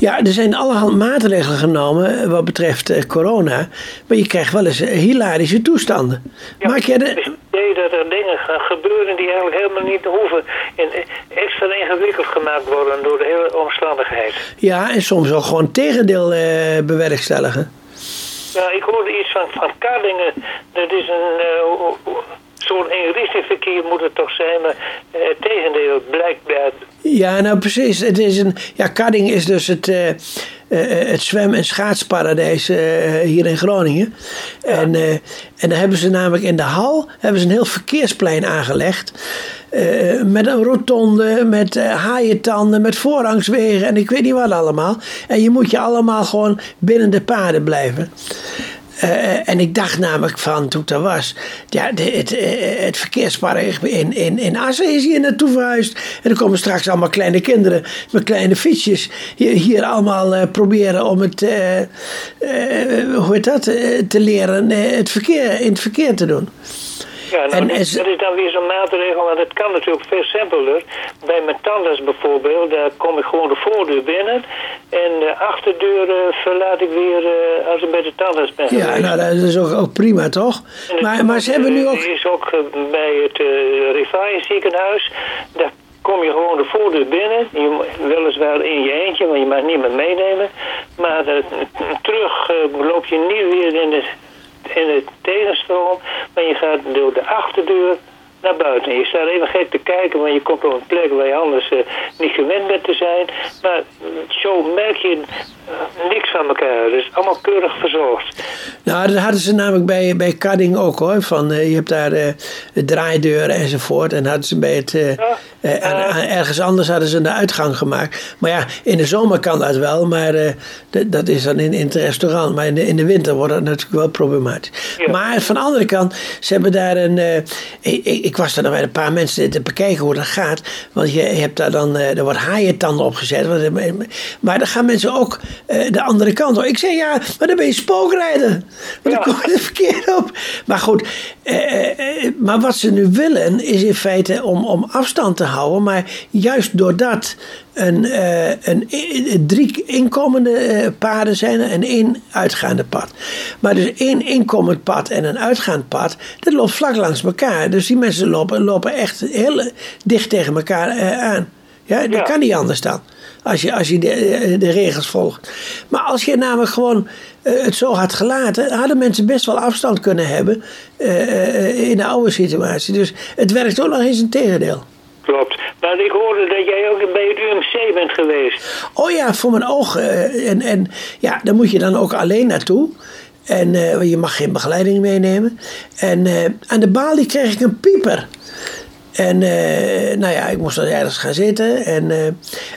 Ja, er zijn allerhand maatregelen genomen wat betreft corona. Maar je krijgt wel eens hilarische toestanden. Ja, Maak jij de... idee dat er dingen gaan gebeuren die eigenlijk helemaal niet hoeven. En extra ingewikkeld gemaakt worden door de hele omstandigheid. Ja, en soms ook gewoon tegendeel eh, bewerkstelligen. Ja, ik hoorde iets van, van Kardingen. Dat is een uh, zo'n eenrichtingverkeer moet het toch zijn, maar het tegendeel blijkbaar. Ja, nou precies. Het is een, ja, Kardingen is dus het, uh, het zwem- en schaatsparadijs hier in Groningen. En, en daar hebben ze namelijk in de hal hebben ze een heel verkeersplein aangelegd. met een rotonde, met haaientanden, met voorrangswegen en ik weet niet wat allemaal. En je moet je allemaal gewoon binnen de paden blijven. Uh, en ik dacht namelijk van toen daar was, ja, het, uh, het verkeerspark in, in, in Assen is hier naartoe verhuisd. En er komen straks allemaal kleine kinderen met kleine fietsjes hier, allemaal uh, proberen om het, hoe heet dat, te leren het verkeer, in het verkeer te doen. Ja, nou, en, dat, is dan weer zo'n maatregel, want het kan natuurlijk veel simpeler. Bij mijn tandarts bijvoorbeeld, daar kom ik gewoon de voordeur binnen. En de achterdeur uh, verlaat ik weer uh, als ik bij de tandarts ben Ja, nou dat is ook, ook prima toch? Maar, maar ze hebben nu ook... is ook bij het uh, ziekenhuis. Daar kom je gewoon de voordeur binnen. Je, weliswaar in je eentje, want je mag niemand meenemen. Maar terug loop je niet weer in de in de tegenstroom, maar je gaat door de achterdeur naar buiten. Je staat even gek te kijken, want je komt op een plek waar je anders uh, niet gewend bent te zijn. Maar zo merk je uh, niks van elkaar. Dus allemaal keurig verzorgd. Nou, dat hadden ze namelijk bij, bij Carding ook hoor. Van, uh, je hebt daar de draaideuren enzovoort. En hadden ze bij het, ja. ergens anders hadden ze een uitgang gemaakt. Maar ja, in de zomer kan dat wel, maar dat is dan in, in het restaurant. Maar in de, in de winter wordt dat natuurlijk wel problematisch. Ja. Maar van de andere kant, ze hebben daar een. Ik, ik was er dan bij een paar mensen te bekijken hoe dat gaat. Want je hebt daar dan, uh, er wordt haaientanden opgezet. Maar dan gaan mensen ook uh, de andere kant op. Ik zeg ja, maar dan ben je spookrijder. Want dan kom je er verkeerd op. Maar goed, uh, maar wat ze nu willen is in feite om, om afstand te houden. Maar juist doordat een, uh, een, drie inkomende paden zijn en één uitgaande pad. Maar dus één inkomend pad en een uitgaand pad, dat loopt vlak langs elkaar. Dus die mensen lopen, lopen echt heel dicht tegen elkaar aan. Ja, dat kan niet anders dan. Als je, als je de, de regels volgt. Maar als je namelijk gewoon het zo had gelaten, hadden mensen best wel afstand kunnen hebben uh, in de oude situatie. Dus het werkt ook nog eens een tegendeel. Klopt. Maar ik hoorde dat jij ook bij het UMC bent geweest. Oh ja, voor mijn ogen. en, en ja, daar moet je dan ook alleen naartoe. En uh, je mag geen begeleiding meenemen. En uh, aan de balie kreeg ik een pieper. En uh, nou ja, ik moest dan ergens gaan zitten. En,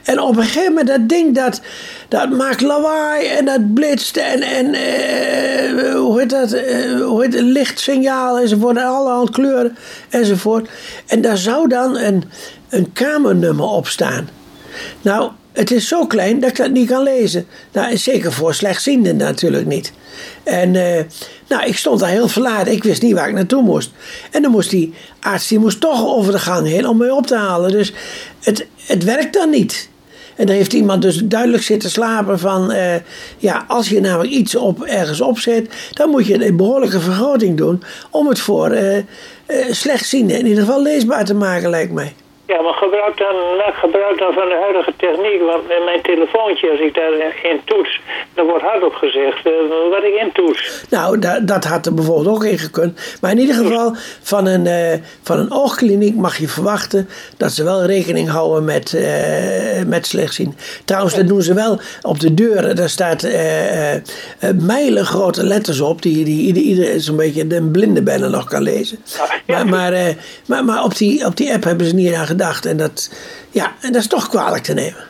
en op een gegeven moment, dat ding dat, dat maakt lawaai en dat blitst. En, en hoe heet dat? hoe heet het? Lichtsignaal enzovoort. En allerhand kleuren enzovoort. En daar zou dan een, een kamernummer op staan. Nou, het is zo klein dat ik dat niet kan lezen. Nou, zeker voor slechtzienden natuurlijk niet. En uh, nou, ik stond daar heel verlaten. Ik wist niet waar ik naartoe moest. En dan moest die arts moest toch over de gang heen om mij op te halen. Dus het, het werkt dan niet. En dan heeft iemand dus duidelijk zitten slapen van... Uh, ja, als je namelijk iets op, ergens opzet... dan moet je een behoorlijke vergroting doen... om het voor uh, slechtzienden in ieder geval leesbaar te maken, lijkt mij. Ja, maar gebruik dan, gebruik dan van de huidige techniek. Want met mijn telefoontje, als ik daarin toets, dan wordt hardop gezegd uh, wat ik intoets. Nou, dat, had er bijvoorbeeld ook in gekund. Maar in ieder geval, van een, uh, van een oogkliniek mag je verwachten dat ze wel rekening houden met, uh, met slechtzien. Trouwens, dat doen ze wel op de deuren. Daar staat mijlen grote letters op, die, die iedereen zo'n beetje de blinde bijna nog kan lezen. Ja, maar, maar, maar, maar op, die, op die app hebben ze niet aan gedaan. En dat, ja, en dat is toch kwalijk te nemen.